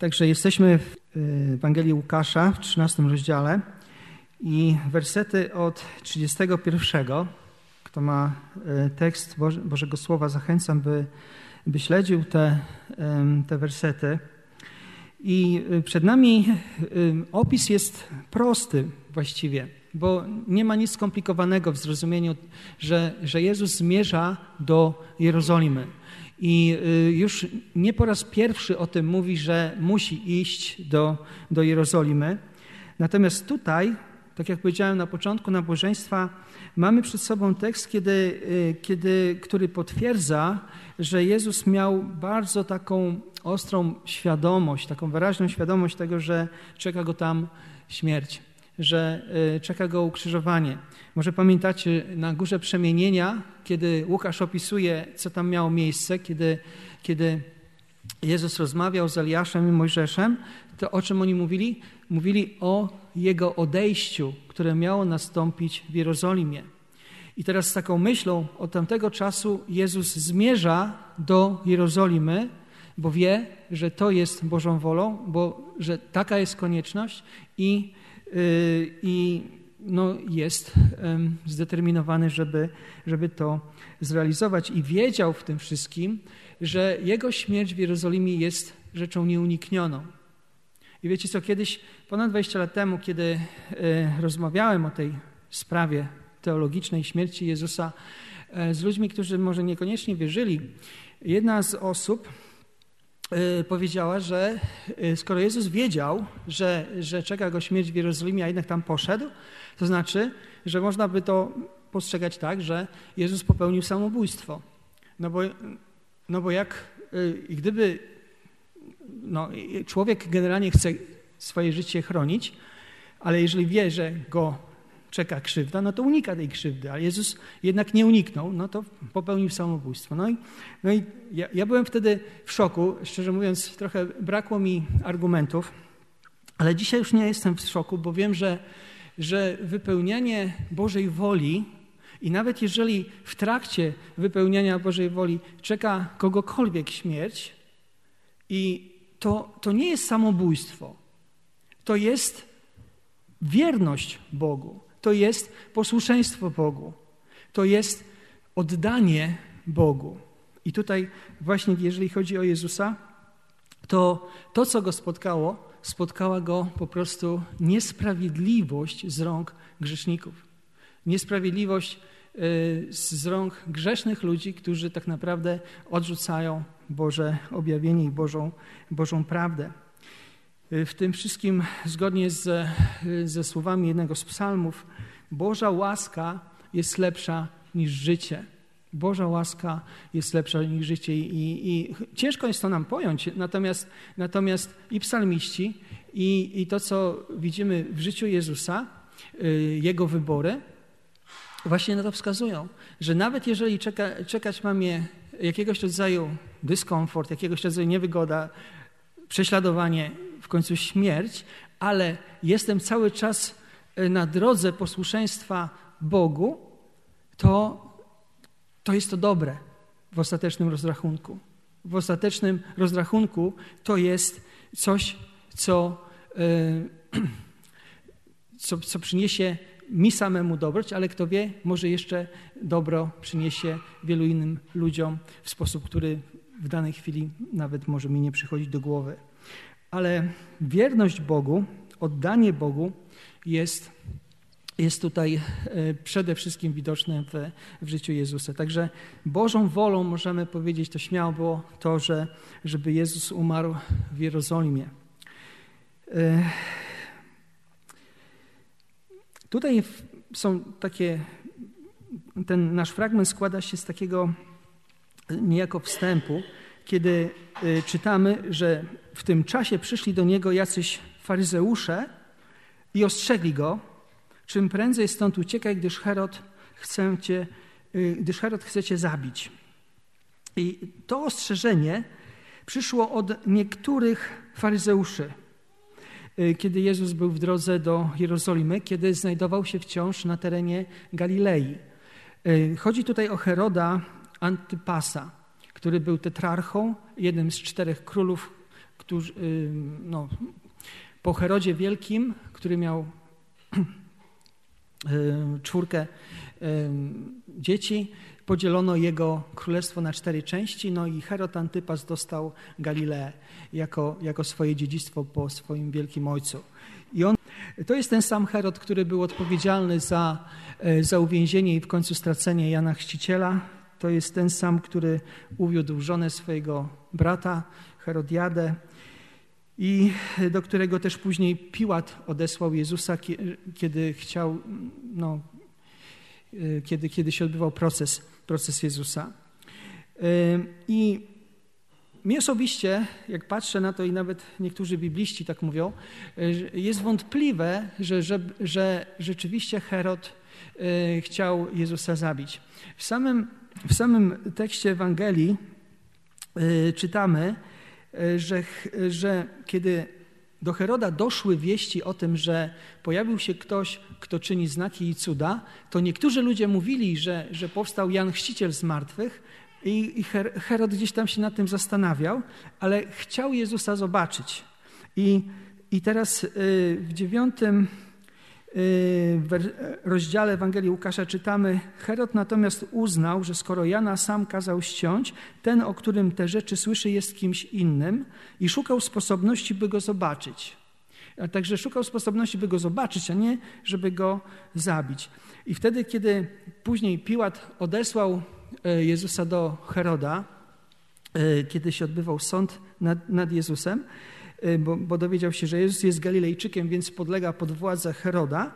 Także jesteśmy w y, Ewangelii Łukasza w 13 rozdziale i wersety od 31. Kto ma y, tekst Bożego Słowa, zachęcam, by, by śledził te, te wersety. I y, przed nami opis jest prosty właściwie, bo nie ma nic skomplikowanego w zrozumieniu, że, że Jezus zmierza do Jerozolimy. I y, już nie po raz pierwszy o tym mówi, że musi iść do, do Jerozolimy. Natomiast tutaj, tak jak powiedziałem na początku nabożeństwa, mamy przed sobą tekst, kiedy, y, kiedy, który potwierdza, że Jezus miał bardzo taką ostrą świadomość, taką wyraźną świadomość tego, że czeka go tam śmierć, że y, czeka go ukrzyżowanie. Może pamiętacie na Górze Przemienienia, kiedy Łukasz opisuje, co tam miało miejsce, kiedy, kiedy Jezus rozmawiał z Eliaszem i Mojżeszem, to o czym oni mówili? Mówili o jego odejściu, które miało nastąpić w Jerozolimie. I teraz z taką myślą od tamtego czasu Jezus zmierza do Jerozolimy, bo wie, że to jest Bożą wolą, bo że taka jest konieczność i, i no, jest zdeterminowany, żeby, żeby to zrealizować. I wiedział w tym wszystkim, że jego śmierć w Jerozolimie jest rzeczą nieuniknioną. I wiecie co, kiedyś, ponad 20 lat temu, kiedy e, rozmawiałem o tej sprawie teologicznej śmierci Jezusa e, z ludźmi, którzy może niekoniecznie wierzyli, jedna z osób Y, powiedziała, że y, skoro Jezus wiedział, że, że czeka go śmierć w Jerozolimie, a jednak tam poszedł, to znaczy, że można by to postrzegać tak, że Jezus popełnił samobójstwo. No bo, no bo jak y, gdyby no, człowiek generalnie chce swoje życie chronić, ale jeżeli wie, że go czeka krzywda, no to unika tej krzywdy, a Jezus jednak nie uniknął, no to popełnił samobójstwo. No i, no i ja, ja byłem wtedy w szoku, szczerze mówiąc, trochę brakło mi argumentów, ale dzisiaj już nie jestem w szoku, bo wiem, że, że wypełnianie Bożej woli i nawet jeżeli w trakcie wypełniania Bożej woli czeka kogokolwiek śmierć, i to, to nie jest samobójstwo, to jest wierność Bogu to jest posłuszeństwo Bogu. To jest oddanie Bogu. I tutaj właśnie jeżeli chodzi o Jezusa, to to, co go spotkało, spotkała go po prostu niesprawiedliwość z rąk grzeszników. Niesprawiedliwość y, z rąk grzesznych ludzi, którzy tak naprawdę odrzucają Boże objawienie i Bożą, Bożą prawdę. Y, w tym wszystkim, zgodnie z, ze słowami jednego z psalmów, Boża łaska jest lepsza niż życie. Boża łaska jest lepsza niż życie i, i ciężko jest to nam pojąć, natomiast, natomiast i psalmiści, i, i to, co widzimy w życiu Jezusa, y, Jego wybory, właśnie na to wskazują, że nawet jeżeli czeka, czekać mamy jakiegoś rodzaju dyskomfort, jakiegoś rodzaju niewygoda, prześladowanie, w końcu śmierć, ale jestem cały czas e, na drodze posłuszeństwa Bogu, to, to jest to dobre w ostatecznym rozrachunku. W ostatecznym rozrachunku to jest coś, co, yy, co, co przyniesie mi samemu dobroć, ale kto wie, może jeszcze dobro przyniesie wielu innym ludziom w sposób, który w danej chwili nawet może mi nie przychodzić do głowy. Ale wierność Bogu, oddanie Bogu jest, jest tutaj e, przede wszystkim widoczne w, w życiu Jezusa. Także Bożą wolą, możemy powiedzieć, to śmiało było to, że, żeby Jezus umarł w Jerozolimie. E, tutaj są takie, ten nasz fragment składa się z takiego niejako wstępu, kiedy y, czytamy, że w tym czasie przyszli do niego jacyś faryzeusze i ostrzegli go, czym prędzej stąd uciekaj, gdyż Herod chce cię, y, gdyż Herod chce cię zabić. I to ostrzeżenie przyszło od niektórych faryzeuszy, y, kiedy Jezus był w drodze do Jerozolimy, kiedy znajdował się wciąż na terenie Galilei. Chodzi tutaj o Heroda Antypasa który był tetrarchą, jednym z czterech królów którzy, no, po Herodzie Wielkim, który miał czwórkę dzieci, podzielono jego królestwo na cztery części, no i Herod Antypas dostał Galileę jako, jako swoje dziedzictwo po swoim wielkim ojcu. I on, to jest ten sam Herod, który był odpowiedzialny za, e, za uwięzienie i w końcu stracenie Jana Chrzciciela. To jest ten sam, który uwiódł żonę swojego brata, Herodiadę, i do którego też później Piłat odesłał Jezusa, kiedy chciał, no, e, kiedy, kiedy się odbywał proces, proces Jezusa. E, I mi osobiście, jak patrzę na to i nawet niektórzy bibliści tak mówią, jest wątpliwe, że, że, że rzeczywiście Herod e, chciał Jezusa zabić. W samym, w samym tekście Ewangelii e, czytamy, e, że, że kiedy do Heroda doszły wieści o tym, że pojawił się ktoś, kto czyni znaki i cuda, to niektórzy ludzie mówili, że, że powstał Jan Chrzciciel z martwych, i, Herod gdzieś tam się nad tym zastanawiał, ale chciał Jezusa zobaczyć. I, i teraz y, w dziewiątym y, rozdziale Ewangelii Łukasza czytamy: Herod natomiast uznał, że skoro Jana sam kazał ściąć, ten, o którym te rzeczy słyszy, jest kimś innym i szukał sposobności, by go zobaczyć. A także szukał sposobności, by go zobaczyć, a nie żeby go zabić. I wtedy, kiedy później Piłat odesłał E, Jezusa do Heroda, e, kiedy się odbywał sąd nad, nad Jezusem, bo, bo, dowiedział się, że Jezus jest Galilejczykiem, więc podlega pod władzę Heroda,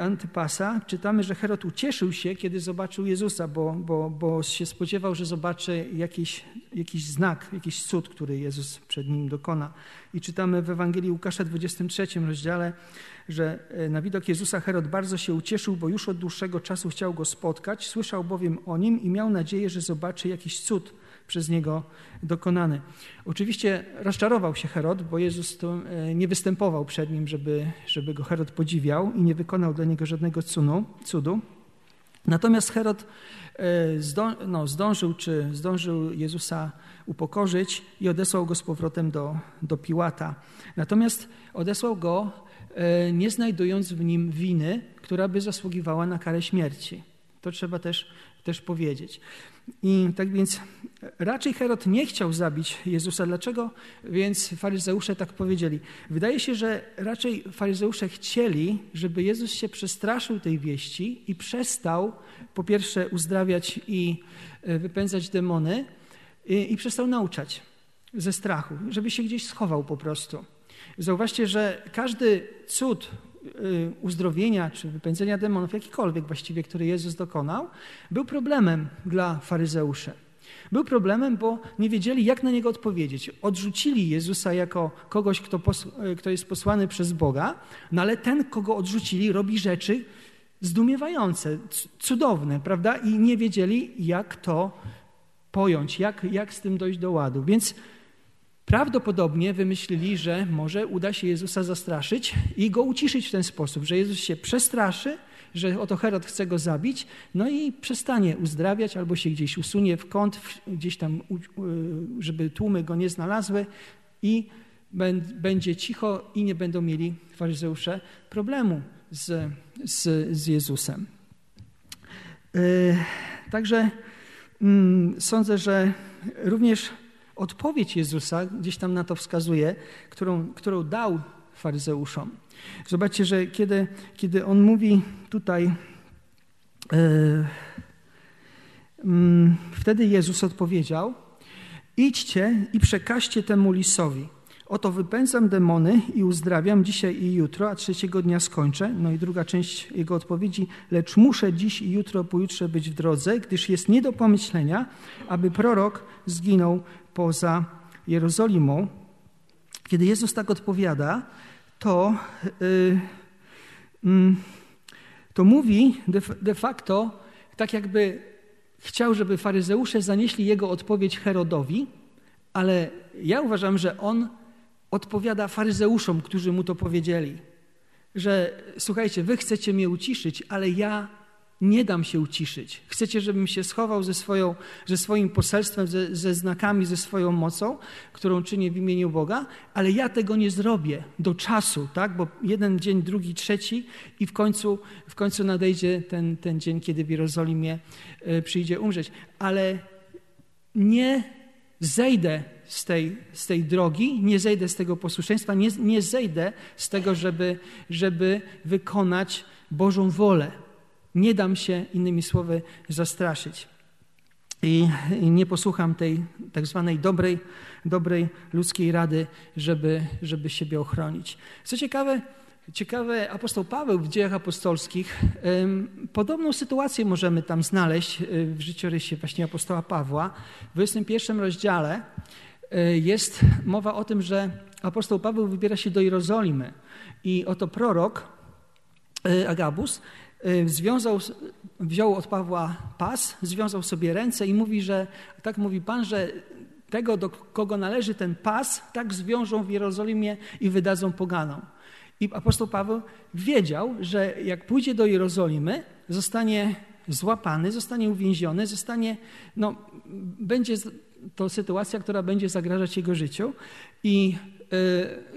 Antypasa. Czytamy, że Herod ucieszył się, kiedy zobaczył Jezusa, bo, bo, bo się spodziewał, że zobaczy jakiś, jakiś znak, jakiś cud, który Jezus przed nim dokona. I czytamy w Ewangelii Łukasza 23 rozdziale, że e, na widok Jezusa Herod bardzo się ucieszył, bo już od dłuższego czasu chciał go spotkać, słyszał bowiem o nim i miał nadzieję, że zobaczy jakiś cud przez niego dokonany. Oczywiście rozczarował się Herod, bo Jezus e, nie występował przed nim, żeby, żeby go Herod podziwiał i nie wykonał dla niego żadnego cudu. Natomiast Herod e, no, zdążył, czy zdążył Jezusa upokorzyć i odesłał go z powrotem do, do Piłata. Natomiast odesłał go E, nie znajdując w nim winy, która by zasługiwała na karę śmierci. To trzeba też, też powiedzieć. I tak więc raczej Herod nie chciał zabić Jezusa. Dlaczego? Więc faryzeusze tak powiedzieli. Wydaje się, że raczej faryzeusze chcieli, żeby Jezus się przestraszył tej wieści i przestał po pierwsze uzdrawiać i e, wypędzać demony i, i przestał nauczać ze strachu, żeby się gdzieś schował po prostu. Zauważcie, że każdy cud uzdrowienia czy wypędzenia demonów, jakikolwiek właściwie, który Jezus dokonał, był problemem dla faryzeuszy. Był problemem, bo nie wiedzieli, jak na niego odpowiedzieć. Odrzucili Jezusa jako kogoś, kto, y, kto jest posłany przez Boga, no ale ten, kogo odrzucili, robi rzeczy zdumiewające, cudowne, prawda? I nie wiedzieli, jak to pojąć, jak, jak z tym dojść do ładu. Więc Prawdopodobnie wymyślili, że może uda się Jezusa zastraszyć i go uciszyć w ten sposób, że Jezus się przestraszy, że oto Herod chce go zabić, no i przestanie uzdrawiać albo się gdzieś usunie w kąt, gdzieś tam, żeby tłumy go nie znalazły i będzie cicho i nie będą mieli faryzeusze problemu z, z, z Jezusem. E, także mm, sądzę, że również odpowiedź Jezusa gdzieś tam na to wskazuje, którą, którą dał faryzeuszom. Zobaczcie, że kiedy, kiedy on mówi tutaj, e, mm, wtedy Jezus odpowiedział: Idźcie i przekażcie temu lisowi. Oto wypędzam demony i uzdrawiam dzisiaj i jutro, a trzeciego dnia skończę. No i druga część jego odpowiedzi, lecz muszę dziś i jutro, pojutrze być w drodze, gdyż jest nie do pomyślenia, aby prorok zginął poza Jerozolimą. Kiedy Jezus tak odpowiada, to, yy, yy, to mówi de facto tak jakby chciał, żeby faryzeusze zanieśli jego odpowiedź Herodowi, ale ja uważam, że on odpowiada faryzeuszom, którzy mu to powiedzieli, że słuchajcie, wy chcecie mnie uciszyć, ale ja nie dam się uciszyć. Chcecie, żebym się schował ze, swoją, ze swoim poselstwem, ze, ze znakami, ze swoją mocą, którą czynię w imieniu Boga, ale ja tego nie zrobię do czasu, tak? bo jeden dzień, drugi, trzeci i w końcu, w końcu nadejdzie ten, ten dzień, kiedy w Jerozolimie e, przyjdzie umrzeć. Ale nie zejdę z tej, z tej drogi, nie zejdę z tego posłuszeństwa, nie, nie zejdę z tego, żeby, żeby wykonać Bożą wolę. Nie dam się, innymi słowy, zastraszyć. I, nie posłucham tej tak zwanej dobrej, dobrej ludzkiej rady, żeby, żeby siebie ochronić. Co ciekawe, Ciekawe, apostoł Paweł w dziejach apostolskich, podobną sytuację możemy tam znaleźć e, w życiorysie właśnie apostoła Pawła. W 21 rozdziale e, jest mowa o tym, że apostoł Paweł wybiera się do Jerozolimy i oto prorok e, Agabus związał, wziął od Pawła pas, związał sobie ręce i mówi, że tak mówi Pan, że tego, do kogo należy ten pas, tak zwiążą w Jerozolimie i wydadzą poganom. I apostoł Paweł wiedział, że jak pójdzie do Jerozolimy, zostanie złapany, zostanie uwięziony, zostanie, no, będzie to sytuacja, która będzie zagrażać jego życiu. I y,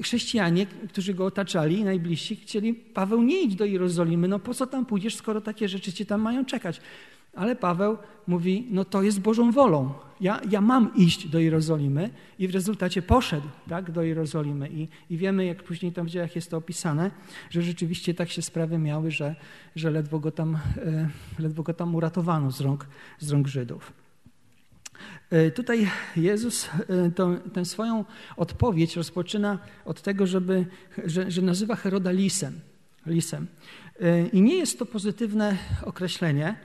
chrześcijanie, którzy go otaczali, najbliżsi, chcieli, Paweł, nie idź do Jerozolimy, no po co tam pójdziesz, skoro takie rzeczy cię tam mają czekać? Ale Paweł mówi, no to jest Bożą wolą. Ja, ja mam iść do Jerozolimy i w rezultacie poszedł tak, do Jerozolimy. I, I wiemy, jak później tam w dziejach jest to opisane, że rzeczywiście tak się sprawy miały, że, że ledwo, go tam, e, ledwo go tam uratowano z rąk, z rąk Żydów. E, tutaj Jezus e, tę swoją odpowiedź rozpoczyna od tego, żeby, że, że nazywa Heroda lisem. lisem. I nie jest to pozytywne określenie,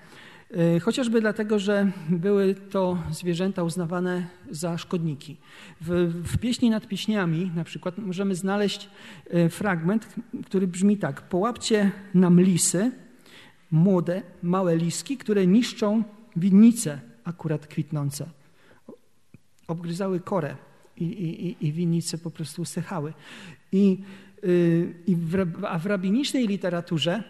E, chociażby dlatego, że były to zwierzęta uznawane za szkodniki. W, w pieśni nad pieśniami na przykład możemy znaleźć e, fragment, który brzmi tak. Połapcie nam lisy, młode, małe liski, które niszczą winnice akurat kwitnące. Obgryzały korę i, i, i winnice po prostu usychały. I, y, i w, a w rabinicznej literaturze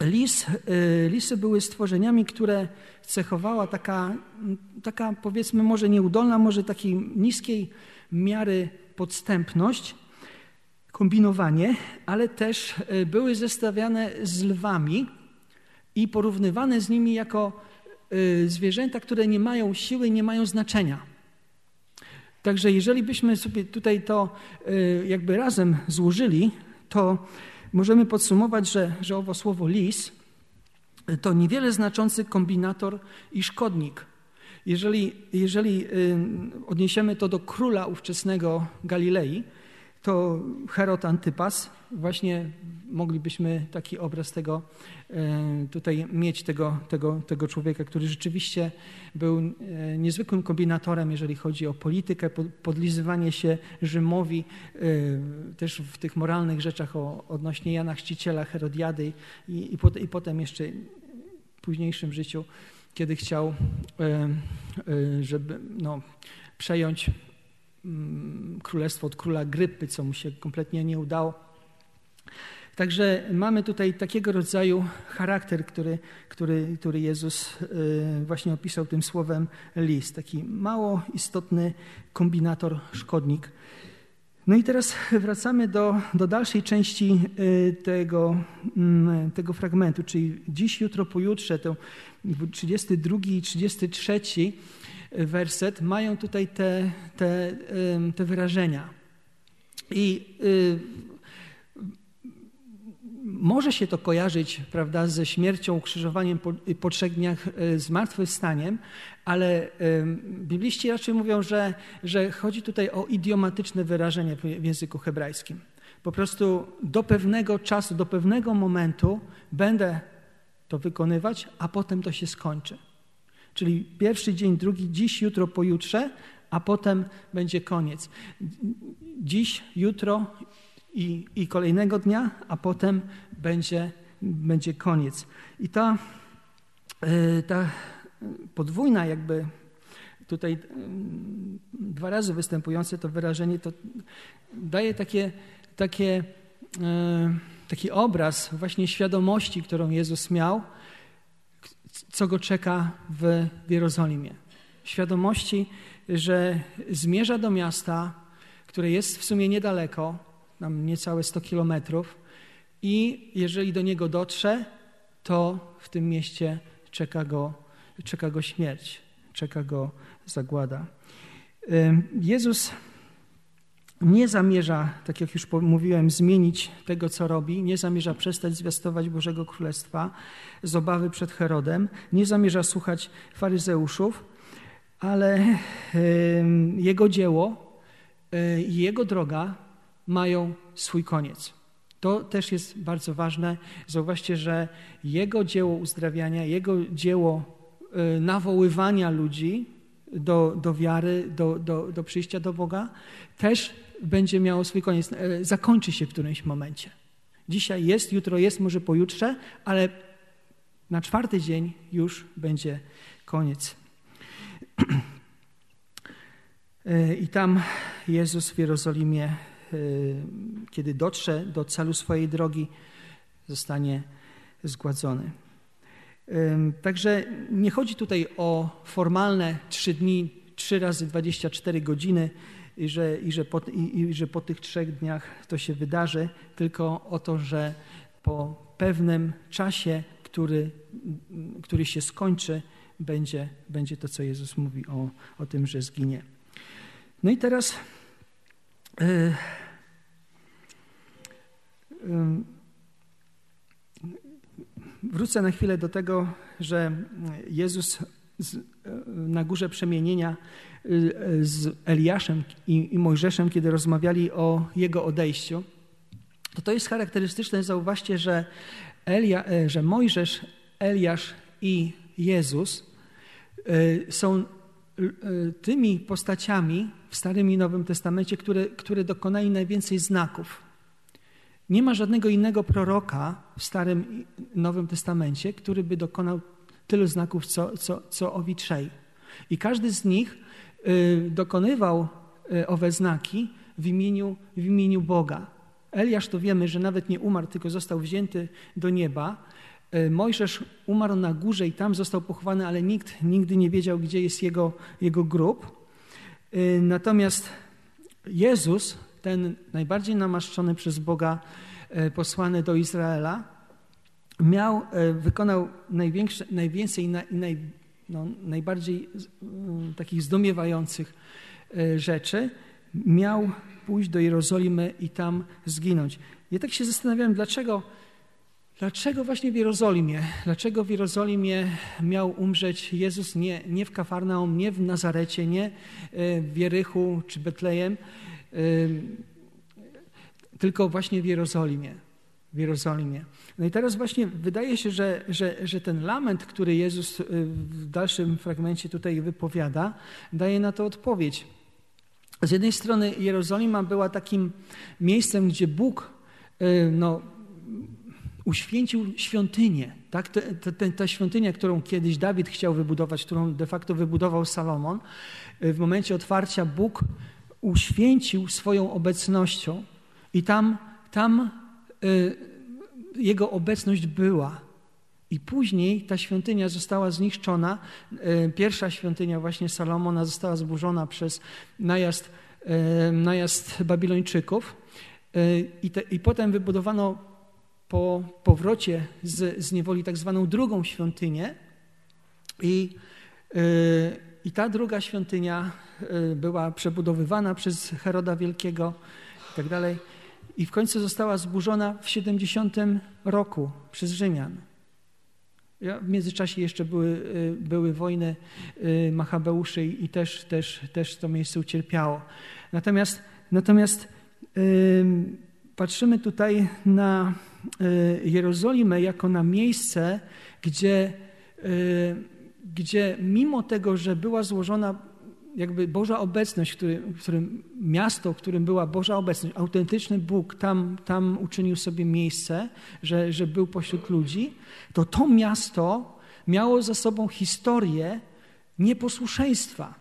Lis, y, lisy były stworzeniami, które cechowała taka, taka powiedzmy może nieudolna, może takiej niskiej miary podstępność, kombinowanie, ale też y, były zestawiane z lwami i porównywane z nimi jako zwierzęta, które nie mają siły, nie mają znaczenia. Także jeżeli byśmy sobie tutaj to jakby razem złożyli, to możemy podsumować, że, że owo słowo lis to niewiele znaczący kombinator i szkodnik. Jeżeli, jeżeli y, odniesiemy to do króla ówczesnego Galilei, to Herod Antypas, właśnie moglibyśmy taki obraz tego e, tutaj mieć, tego, tego, tego człowieka, który rzeczywiście był e, niezwykłym kombinatorem, jeżeli chodzi o politykę, podlizywanie się Rzymowi, e, też w tych moralnych rzeczach o, odnośnie Jana Chrzciciela, Herodiady i, i, i potem jeszcze w późniejszym życiu, kiedy chciał, żeby no, przejąć Mm, królestwo od króla Grypy, co mu się kompletnie nie udało. Także mamy tutaj takiego rodzaju charakter, który, który, który Jezus y, właśnie opisał tym słowem list. Taki mało istotny kombinator, szkodnik. No i teraz wracamy do, do dalszej części y, tego, mm, tego fragmentu, czyli dziś, jutro, pojutrze, to 32 i 33 werset, mają tutaj te, te, te wyrażenia. I y, może się to kojarzyć prawda, ze śmiercią, ukrzyżowaniem po, po trzech dniach y, zmartwychwstaniem, ale bibliści raczej mówią, że, że chodzi tutaj o idiomatyczne wyrażenie w języku hebrajskim. Po prostu do pewnego czasu, do pewnego momentu będę to wykonywać, a potem to się skończy. Czyli pierwszy dzień, drugi, dziś, jutro, pojutrze, a potem będzie koniec. Dziś, jutro i, i kolejnego dnia, a potem będzie, będzie koniec. I ta, e, ta podwójna jakby tutaj dwa razy występujące to wyrażenie, to daje takie, takie, e, taki obraz właśnie świadomości, którą Jezus miał, co go czeka w Jerozolimie. Świadomości, że zmierza do miasta, które jest w sumie niedaleko, nam niecałe 100 kilometrów, i jeżeli do niego dotrze, to w tym mieście czeka go, czeka go śmierć, czeka go zagłada. Jezus nie zamierza, tak jak już mówiłem, zmienić tego, co robi, nie zamierza przestać zwiastować Bożego Królestwa z obawy przed Herodem, nie zamierza słuchać faryzeuszów, ale jego dzieło e, i jego droga mają swój koniec. To też jest bardzo ważne. Zauważcie, że jego dzieło uzdrawiania, jego dzieło e, nawoływania ludzi do, do wiary, do, do, do przyjścia do Boga, też będzie miało swój koniec. E, zakończy się w którymś momencie. Dzisiaj jest, jutro jest, może pojutrze, ale na czwarty dzień już będzie koniec. E, I tam Jezus w Jerozolimie, kiedy dotrze do celu swojej drogi, zostanie zgładzony. Także nie chodzi tutaj o formalne trzy dni, trzy razy 24 godziny i że, i, że po, i, i że po tych trzech dniach to się wydarzy, tylko o to, że po pewnym czasie, który, który się skończy, będzie, będzie to, co Jezus mówi o, o tym, że zginie. No i teraz. Yy, Wrócę na chwilę do tego, że Jezus na górze przemienienia y, z Eliaszem i, Mojżeszem, kiedy rozmawiali o jego odejściu, to to jest charakterystyczne. Zauważcie, że, Elia, e, że Mojżesz, Eliasz i Jezus y, są y, tymi postaciami w Starym i Nowym Testamencie, które, które dokonali najwięcej znaków. Nie ma żadnego innego proroka w Starym Nowym Testamencie, który by dokonał tylu znaków, co, co, co. I każdy z nich y, dokonywał y, owe znaki w imieniu, w imieniu Boga. Eliasz to wiemy, że nawet nie umarł, tylko został wzięty do nieba. Y, Mojżesz umarł na górze i tam został pochowany, ale nikt nigdy nie wiedział, gdzie jest jego, jego grób. Natomiast Jezus ten najbardziej namaszczony przez Boga e, posłany do Izraela, miał, e, wykonał najwięcej i naj, no, najbardziej takich zdumiewających e, rzeczy. Miał pójść do Jerozolimy i tam zginąć. Ja tak się zastanawiałem, dlaczego, dlaczego właśnie w Jerozolimie, dlaczego w Jerozolimie miał umrzeć Jezus nie, nie w Kafarnaum, nie w Nazarecie, nie w Jerychu czy Betlejem, tylko właśnie w Jerozolimie. W Jerozolimie. No i teraz właśnie wydaje się, że, że, że ten lament, który Jezus y, w dalszym fragmencie tutaj wypowiada, daje na to odpowiedź. Z jednej strony Jerozolima była takim miejscem, gdzie Bóg y, no, uświęcił świątynię. Tak? Ta, świątynia, którą kiedyś Dawid chciał wybudować, którą de facto wybudował Salomon, y, w momencie otwarcia Bóg uświęcił swoją obecnością i tam, tam y, jego obecność była. I później ta świątynia została zniszczona. Y, pierwsza świątynia właśnie Salomona została zburzona przez najazd, y, najazd Babilończyków. Y, I, te, I potem wybudowano po powrocie z, z niewoli tak zwaną drugą świątynię. I, I ta druga świątynia y, była przebudowywana przez Heroda Wielkiego i tak dalej i w końcu została zburzona w 70 roku przez Rzymian. W międzyczasie jeszcze były, y, były wojny y, Machabeuszy i też, też, też to miejsce ucierpiało. Natomiast, natomiast patrzymy tutaj na Jerozolimę jako na miejsce, gdzie, gdzie mimo tego, że była złożona jakby Boża obecność, w którym miasto, w którym była Boża obecność, autentyczny Bóg tam, tam uczynił sobie miejsce, że, że był pośród ludzi, to to miasto miało za sobą historię nieposłuszeństwa.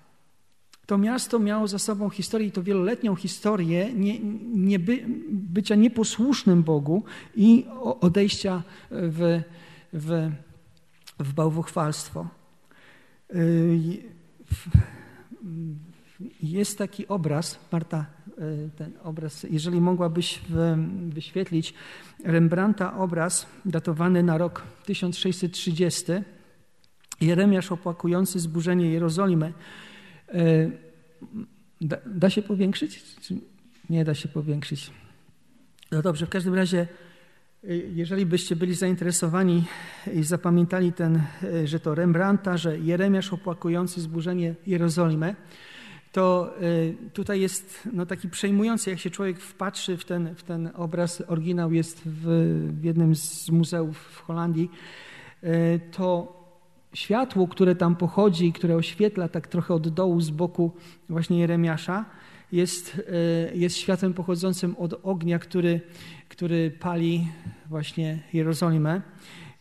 To miasto miało za sobą historię, i to wieloletnią historię nie, nie by, bycia nieposłusznym Bogu i odejścia w, w w bałwochwalstwo. Jest taki obraz, Marta, ten obraz, jeżeli mogłabyś wyświetlić Rembrandta obraz datowany na rok 1630, Jeremiasz opłakujący zburzenie Jerozolimy. Da, da się powiększyć? Czy nie da się powiększyć? No dobrze, w każdym razie, y, jeżeli byście byli zainteresowani i zapamiętali ten, y, że to Rembrandta, że Jeremiasz opłakujący zburzenie Jerozolimę, to y, tutaj jest no, taki przejmujący, jak się człowiek wpatrzy w ten, w ten obraz, oryginał jest w, w jednym z muzeów w Holandii, to światło, które tam pochodzi, które oświetla tak trochę od dołu, z boku właśnie Jeremiasza, jest, e, jest światłem pochodzącym od ognia, który, który pali właśnie Jerozolimę.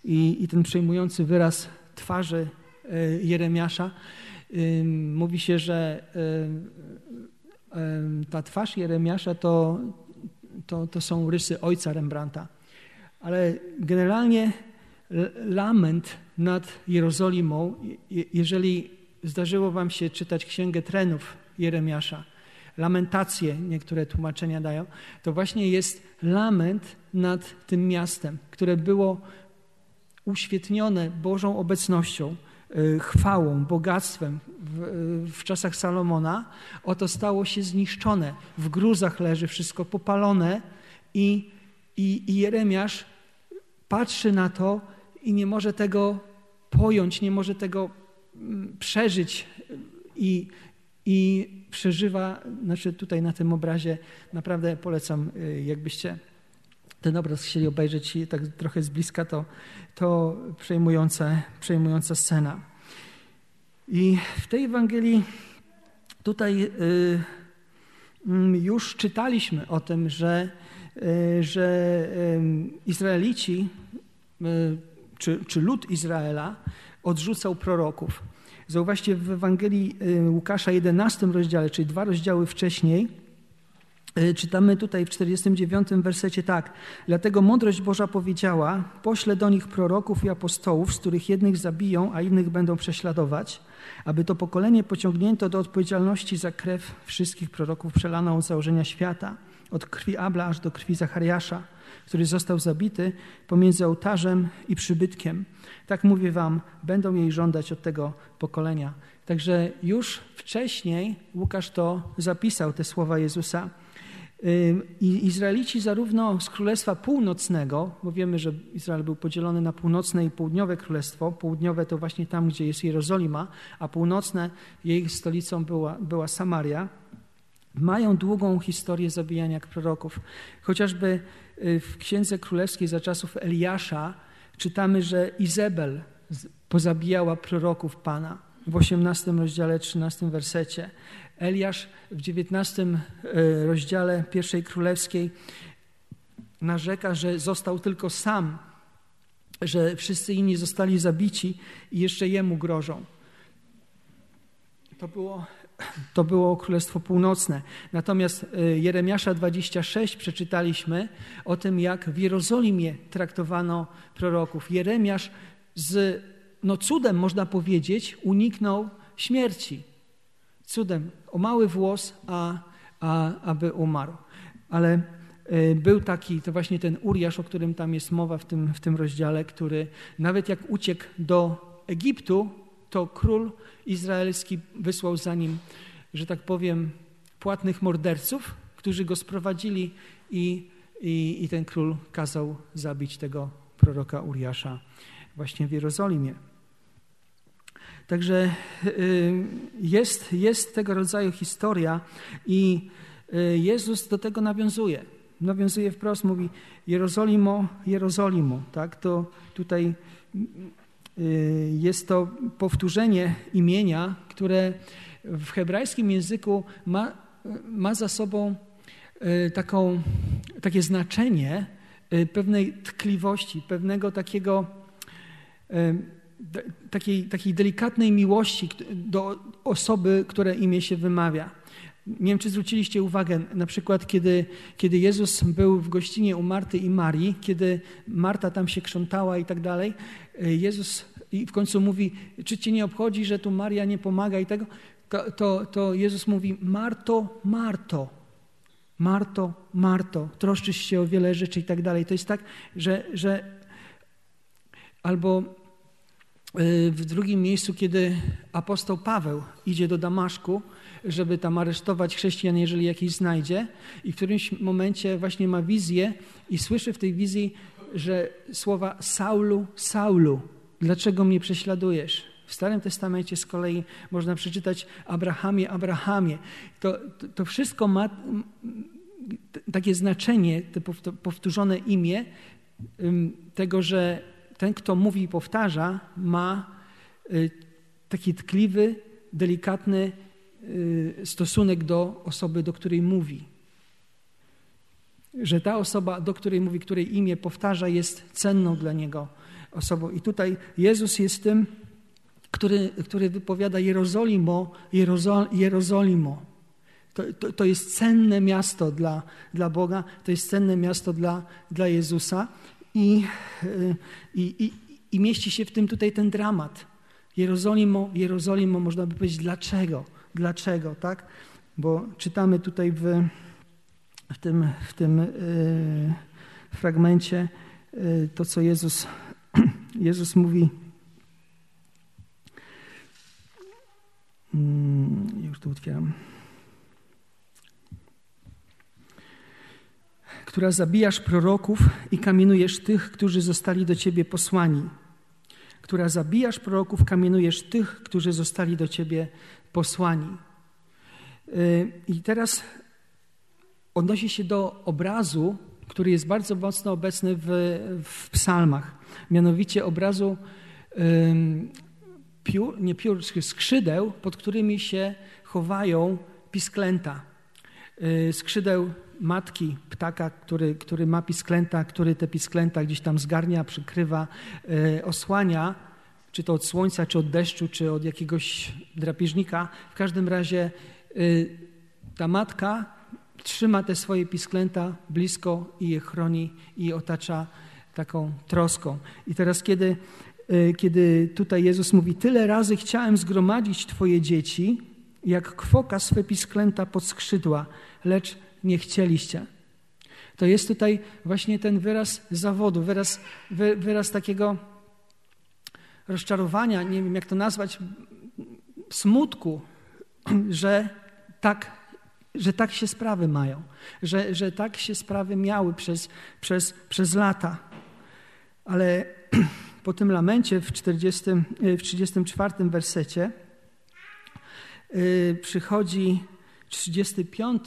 I, I ten przejmujący wyraz twarzy e, Jeremiasza mówi się, że ta twarz Jeremiasza to, to, to są rysy ojca Rembrandta. Ale generalnie lament nad Jerozolimą, jeżeli zdarzyło wam się czytać Księgę Trenów Jeremiasza, lamentacje niektóre tłumaczenia dają, to właśnie jest lament nad tym miastem, które było uświetnione Bożą obecnością, y, chwałą, bogactwem w, y, w, czasach Salomona, oto stało się zniszczone. W gruzach leży wszystko popalone i, i, i Jeremiasz patrzy na to i nie może tego pojąć, nie może tego mm, przeżyć i, i przeżywa, znaczy tutaj na tym obrazie naprawdę polecam, y, jakbyście ten obraz chcieli obejrzeć i tak trochę z bliska, to, to przejmująca, przejmująca scena. I w tej Ewangelii tutaj y, mm, już czytaliśmy o tym, że, y, że Izraelici czy, czy lud Izraela odrzucał proroków. Zauważcie w Ewangelii y, Łukasza 11 rozdziale, czyli dwa rozdziały wcześniej, y, czytamy tutaj w 49 wersecie tak. Dlatego mądrość Boża powiedziała, pośle do nich proroków i apostołów, z których jednych zabiją, a innych będą prześladować, aby to pokolenie pociągnięto do odpowiedzialności za krew wszystkich proroków przelaną od założenia świata, od krwi Abla aż do krwi Zachariasza który został zabity pomiędzy ołtarzem i przybytkiem. Tak mówię wam, będą jej żądać od tego pokolenia. Także już wcześniej Łukasz to zapisał, te słowa Jezusa. I Izraelici zarówno z Królestwa Północnego, bo wiemy, że Izrael był podzielony na północne i południowe królestwo. Południowe to właśnie tam, gdzie jest Jerozolima, a północne, jej stolicą była, była Samaria. Mają długą historię zabijania proroków. Chociażby Y, w Księdze Królewskiej za czasów Eliasza czytamy, że Izabel pozabijała proroków Pana w 18 rozdziale, 13 wersecie. Eliasz w 19 y, rozdziale pierwszej królewskiej narzeka, że został tylko sam, że wszyscy inni zostali zabici i jeszcze jemu grożą. To było to było Królestwo Północne. Natomiast y, Jeremiasza 26 przeczytaliśmy o tym, jak w Jerozolimie traktowano proroków. Jeremiasz z no cudem, można powiedzieć, uniknął śmierci. Cudem, o mały włos, a, a, aby umarł. Ale y, był taki, to właśnie ten Uriasz, o którym tam jest mowa w tym, w tym rozdziale, który nawet jak uciekł do Egiptu, to król izraelski wysłał za nim, że tak powiem, płatnych morderców, którzy go sprowadzili i, i, i ten król kazał zabić tego proroka Uriasza właśnie w Jerozolimie. Także y, jest, jest tego rodzaju historia i y, Jezus do tego nawiązuje. Nawiązuje wprost, mówi Jerozolimo, Jerozolimo. Tak? To tutaj jest to powtórzenie imienia, które w hebrajskim języku ma, ma za sobą y, taką, takie znaczenie y, pewnej tkliwości, pewnego takiego, takiej, takiej delikatnej miłości do osoby, które imię się wymawia. Nie wiem, czy zwróciliście uwagę, na przykład, kiedy, kiedy Jezus był w gościnie u Marty i Marii, kiedy Marta tam się krzątała i tak dalej, Jezus I w końcu mówi, czy cię nie obchodzi, że tu Maria nie pomaga i tego? To, to, to Jezus mówi, Marto, Marto, Marto, Marto, troszczysz się o wiele rzeczy i tak dalej. To jest tak, że, że albo w drugim miejscu, kiedy apostoł Paweł idzie do Damaszku, żeby tam aresztować chrześcijan, jeżeli jakiś znajdzie, i w którymś momencie właśnie ma wizję i słyszy w tej wizji, że słowa Saulu, Saulu, dlaczego mnie prześladujesz? W Starym Testamencie z kolei można przeczytać Abrahamie, Abrahamie. To, to, to wszystko ma takie znaczenie, to powtórzone imię tego, że ten, kto mówi i powtarza, ma y, taki tkliwy, delikatny y, stosunek do osoby, do której mówi. Że ta osoba, do której mówi, której imię powtarza, jest cenną dla niego osobą. I tutaj Jezus jest tym, który, który wypowiada Jerozolimo, Jerozol, Jerozolimo. To, to, to, jest cenne miasto dla, dla Boga, to jest cenne miasto dla, dla Jezusa i, i, i, i mieści się w tym tutaj ten dramat. Jerozolimo, Jerozolimo, można by powiedzieć, dlaczego? Dlaczego, tak? Bo czytamy tutaj w, w tym, w tym yy, fragmencie yy, to, co Jezus, Jezus mówi. Yy, już to otwieram. Która zabijasz proroków i kamienujesz tych, którzy zostali do ciebie posłani. Która zabijasz proroków, kamienujesz tych, którzy zostali do ciebie posłani. Y, I teraz odnosi się do obrazu, który jest bardzo mocno obecny w, w psalmach. Mianowicie obrazu piór, nie piór, skrzydeł, pod którymi się chowają pisklęta. Y, skrzydeł matki ptaka, który, który ma pisklęta, który te pisklęta gdzieś tam zgarnia, przykrywa, e, osłania, czy to od słońca, czy od deszczu, czy od jakiegoś drapieżnika. W każdym razie e, ta matka trzyma te swoje pisklęta blisko i je chroni i je otacza taką troską. I teraz, kiedy, e, kiedy tutaj Jezus mówi, tyle razy chciałem zgromadzić Twoje dzieci, jak kwoka swe pisklęta pod skrzydła, lecz nie chcieliście. To jest tutaj właśnie ten wyraz zawodu, wyraz, wy, wyraz takiego rozczarowania, nie wiem jak to nazwać, smutku, że tak, że tak się sprawy mają, że, że tak się sprawy miały przez, przez, przez lata. Ale po tym lamencie w, 40, w 34 wersecie yy, przychodzi 35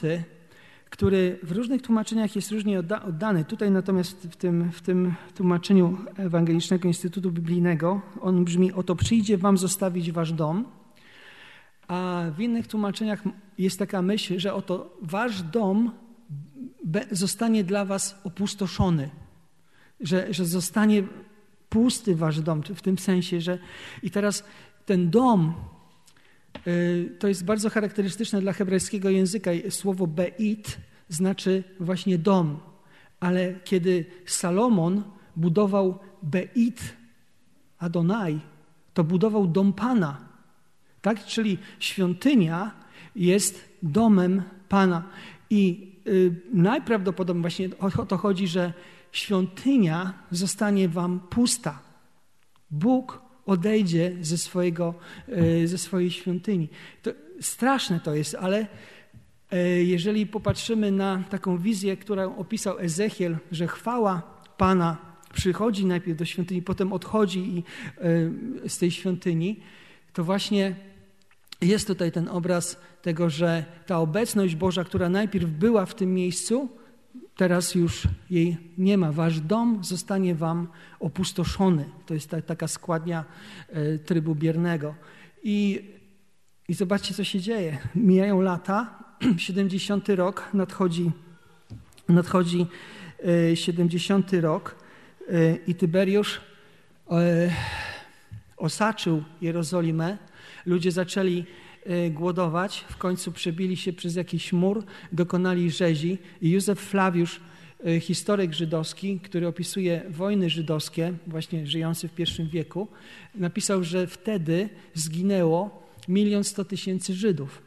który w różnych tłumaczeniach jest różnie oddany. Tutaj natomiast w tym, w tym tłumaczeniu Ewangelicznego Instytutu Biblijnego on brzmi: Oto przyjdzie wam zostawić wasz dom. A w innych tłumaczeniach jest taka myśl, że oto wasz dom zostanie dla was opustoszony, że, że zostanie pusty wasz dom, w tym sensie, że i teraz ten dom to jest bardzo charakterystyczne dla hebrajskiego języka. Słowo beit znaczy właśnie dom, ale kiedy Salomon budował beit Adonai, to budował dom Pana. Tak? Czyli świątynia jest domem Pana. I y, najprawdopodobniej właśnie o to chodzi, że świątynia zostanie wam pusta. Bóg odejdzie ze, swojego, e, ze swojej świątyni. To straszne to jest, ale e, jeżeli popatrzymy na taką wizję, którą opisał Ezechiel, że chwała Pana przychodzi najpierw do świątyni, potem odchodzi e, z tej świątyni, to właśnie jest tutaj ten obraz tego, że ta obecność Boża, która najpierw była w tym miejscu, teraz już jej nie ma. Wasz dom zostanie wam opustoszony. To jest ta, taka składnia e, trybu biernego. I, I zobaczcie, co się dzieje. Mijają lata, 70 rok, nadchodzi, nadchodzi 70 e, rok e, i Tyberiusz osaczył Jerozolimę. Ludzie zaczęli głodować, w końcu przebili się przez jakiś mur, dokonali rzezi i Józef Flawiusz y, historyk żydowski, który opisuje wojny żydowskie, właśnie żyjący w I wieku, napisał, że wtedy zginęło milion sto tysięcy Żydów.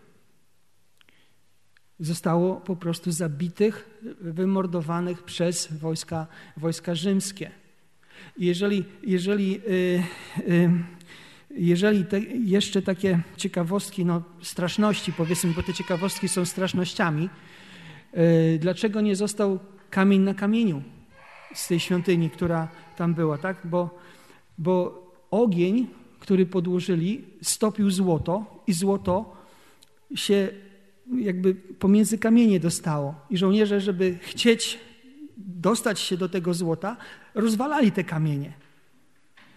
Zostało po prostu zabitych, wymordowanych przez wojska, wojska rzymskie. Jeżeli, jeżeli, yy, jeżeli te, jeszcze takie ciekawostki, no straszności powiedzmy, bo te ciekawostki są strasznościami, yy, dlaczego nie został kamień na kamieniu z tej świątyni, która tam była, tak? Bo, bo ogień, który podłożyli, stopił złoto i złoto się jakby pomiędzy kamienie dostało. I żołnierze, żeby chcieć dostać się do tego złota, rozwalali te kamienie,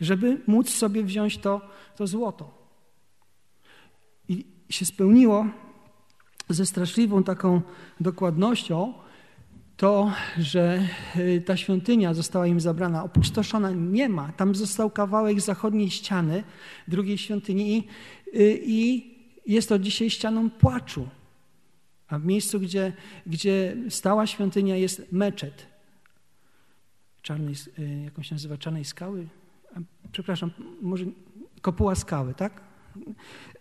żeby móc sobie wziąć to, to złoto. I się spełniło ze straszliwą taką dokładnością to, że y, ta świątynia została im zabrana, opustoszona nie ma. Tam został kawałek zachodniej ściany drugiej świątyni i, y, i jest to dzisiaj ścianą płaczu. A w miejscu, gdzie, gdzie stała świątynia jest meczet. Czarnej, y, jakąś nazywa czarnej skały? Przepraszam, może kopuła skały, tak?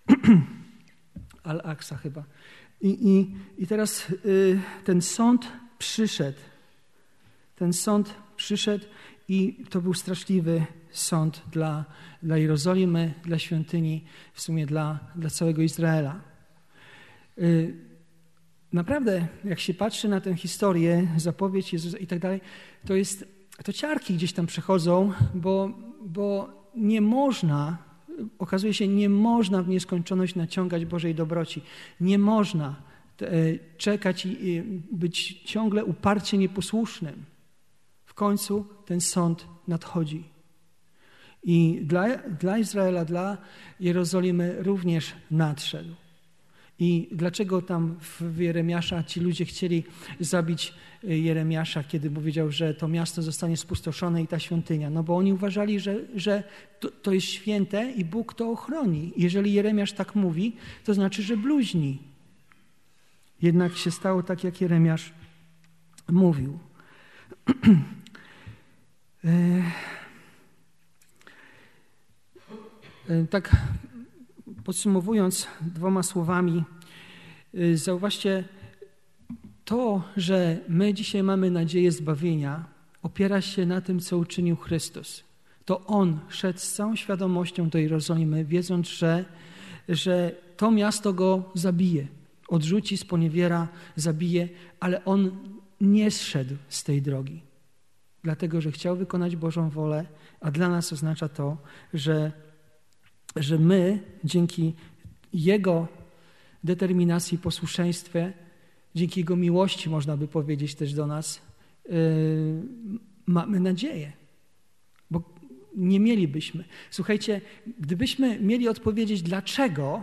Al-Aqsa chyba. I, i, I teraz y, ten sąd przyszedł. Ten sąd przyszedł i to był straszliwy sąd dla, dla Jerozolimy, dla świątyni, w sumie dla, dla całego Izraela. Y, naprawdę, jak się patrzy na tę historię, zapowiedź Jezusa i tak dalej, to jest, to ciarki gdzieś tam przechodzą, bo, bo nie można, okazuje się, nie można w nieskończoność naciągać Bożej dobroci. Nie można e, czekać i być ciągle uparcie nieposłusznym. W końcu ten sąd nadchodzi. I dla, dla Izraela, dla Jerozolimy również nadszedł. I dlaczego tam w Jeremiasza ci ludzie chcieli zabić y, Jeremiasza, kiedy powiedział, że to miasto zostanie spustoszone i ta świątynia? No bo oni uważali, że, że to, to jest święte i Bóg to ochroni. Jeżeli Jeremiasz tak mówi, to znaczy, że bluźni. Jednak się stało tak, jak Jeremiasz mówił. E, e, tak Podsumowując dwoma słowami, y, zauważcie, to, że my dzisiaj mamy nadzieję zbawienia, opiera się na tym, co uczynił Chrystus. To On szedł z całą świadomością do Jerozolimy, wiedząc, że, że to miasto go zabije, odrzuci, sponiewiera, zabije, ale On nie zszedł z tej drogi, dlatego że chciał wykonać Bożą wolę, a dla nas oznacza to, że że my dzięki Jego determinacji i posłuszeństwie, dzięki Jego miłości, można by powiedzieć też do nas, yy, mamy nadzieję. Bo nie mielibyśmy. Słuchajcie, gdybyśmy mieli odpowiedzieć, dlaczego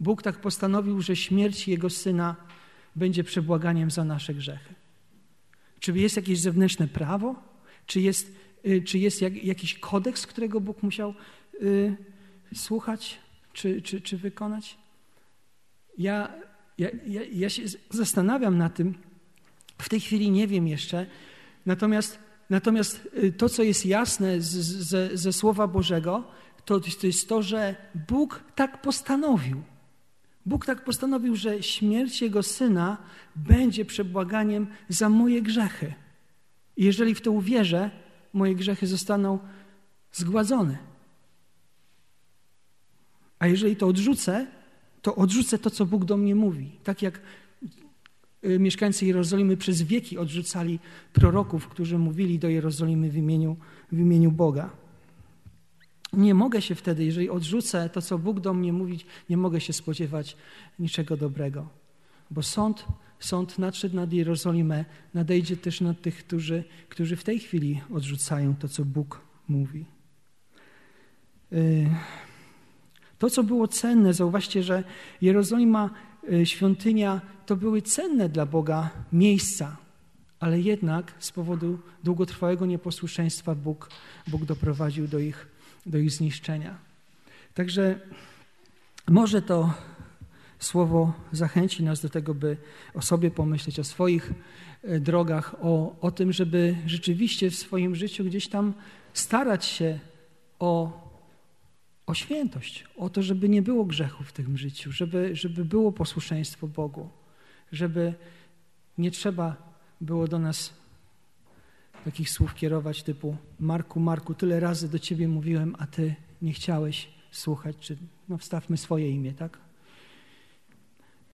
Bóg tak postanowił, że śmierć Jego Syna będzie przebłaganiem za nasze grzechy. Czy jest jakieś zewnętrzne prawo? Czy jest, yy, czy jest jak, jakiś kodeks, którego Bóg musiał yy, słuchać czy, czy, czy wykonać? Ja, ja, ja, ja się zastanawiam na tym. W tej chwili nie wiem jeszcze. Natomiast, natomiast y, to, co jest jasne z, z, ze Słowa Bożego, to, to jest to, że Bóg tak postanowił. Bóg tak postanowił, że śmierć Jego Syna będzie przebłaganiem za moje grzechy. Jeżeli w to uwierzę, moje grzechy zostaną zgładzone. A jeżeli to odrzucę, to odrzucę to, co Bóg do mnie mówi. Tak jak y, mieszkańcy Jerozolimy przez wieki odrzucali proroków, którzy mówili do Jerozolimy w imieniu, w imieniu Boga. Nie mogę się wtedy, jeżeli odrzucę to, co Bóg do mnie mówi, nie mogę się spodziewać niczego dobrego. Bo sąd, sąd nadszedł nad Jerozolimę, nadejdzie też nad tych, którzy, którzy w tej chwili odrzucają to, co Bóg mówi. Yy. To, co było cenne, zauważcie, że Jerozolima, y, świątynia, to były cenne dla Boga miejsca, ale jednak z powodu długotrwałego nieposłuszeństwa Bóg, Bóg doprowadził do ich, do ich zniszczenia. Także może to Słowo zachęci nas do tego, by o sobie pomyśleć, o swoich e, drogach, o, o tym, żeby rzeczywiście w swoim życiu gdzieś tam starać się o, o świętość, o to, żeby nie było grzechu w tym życiu, żeby, żeby było posłuszeństwo Bogu, żeby nie trzeba było do nas takich słów kierować typu Marku, Marku, tyle razy do Ciebie mówiłem, a Ty nie chciałeś słuchać, czy no wstawmy swoje imię, tak?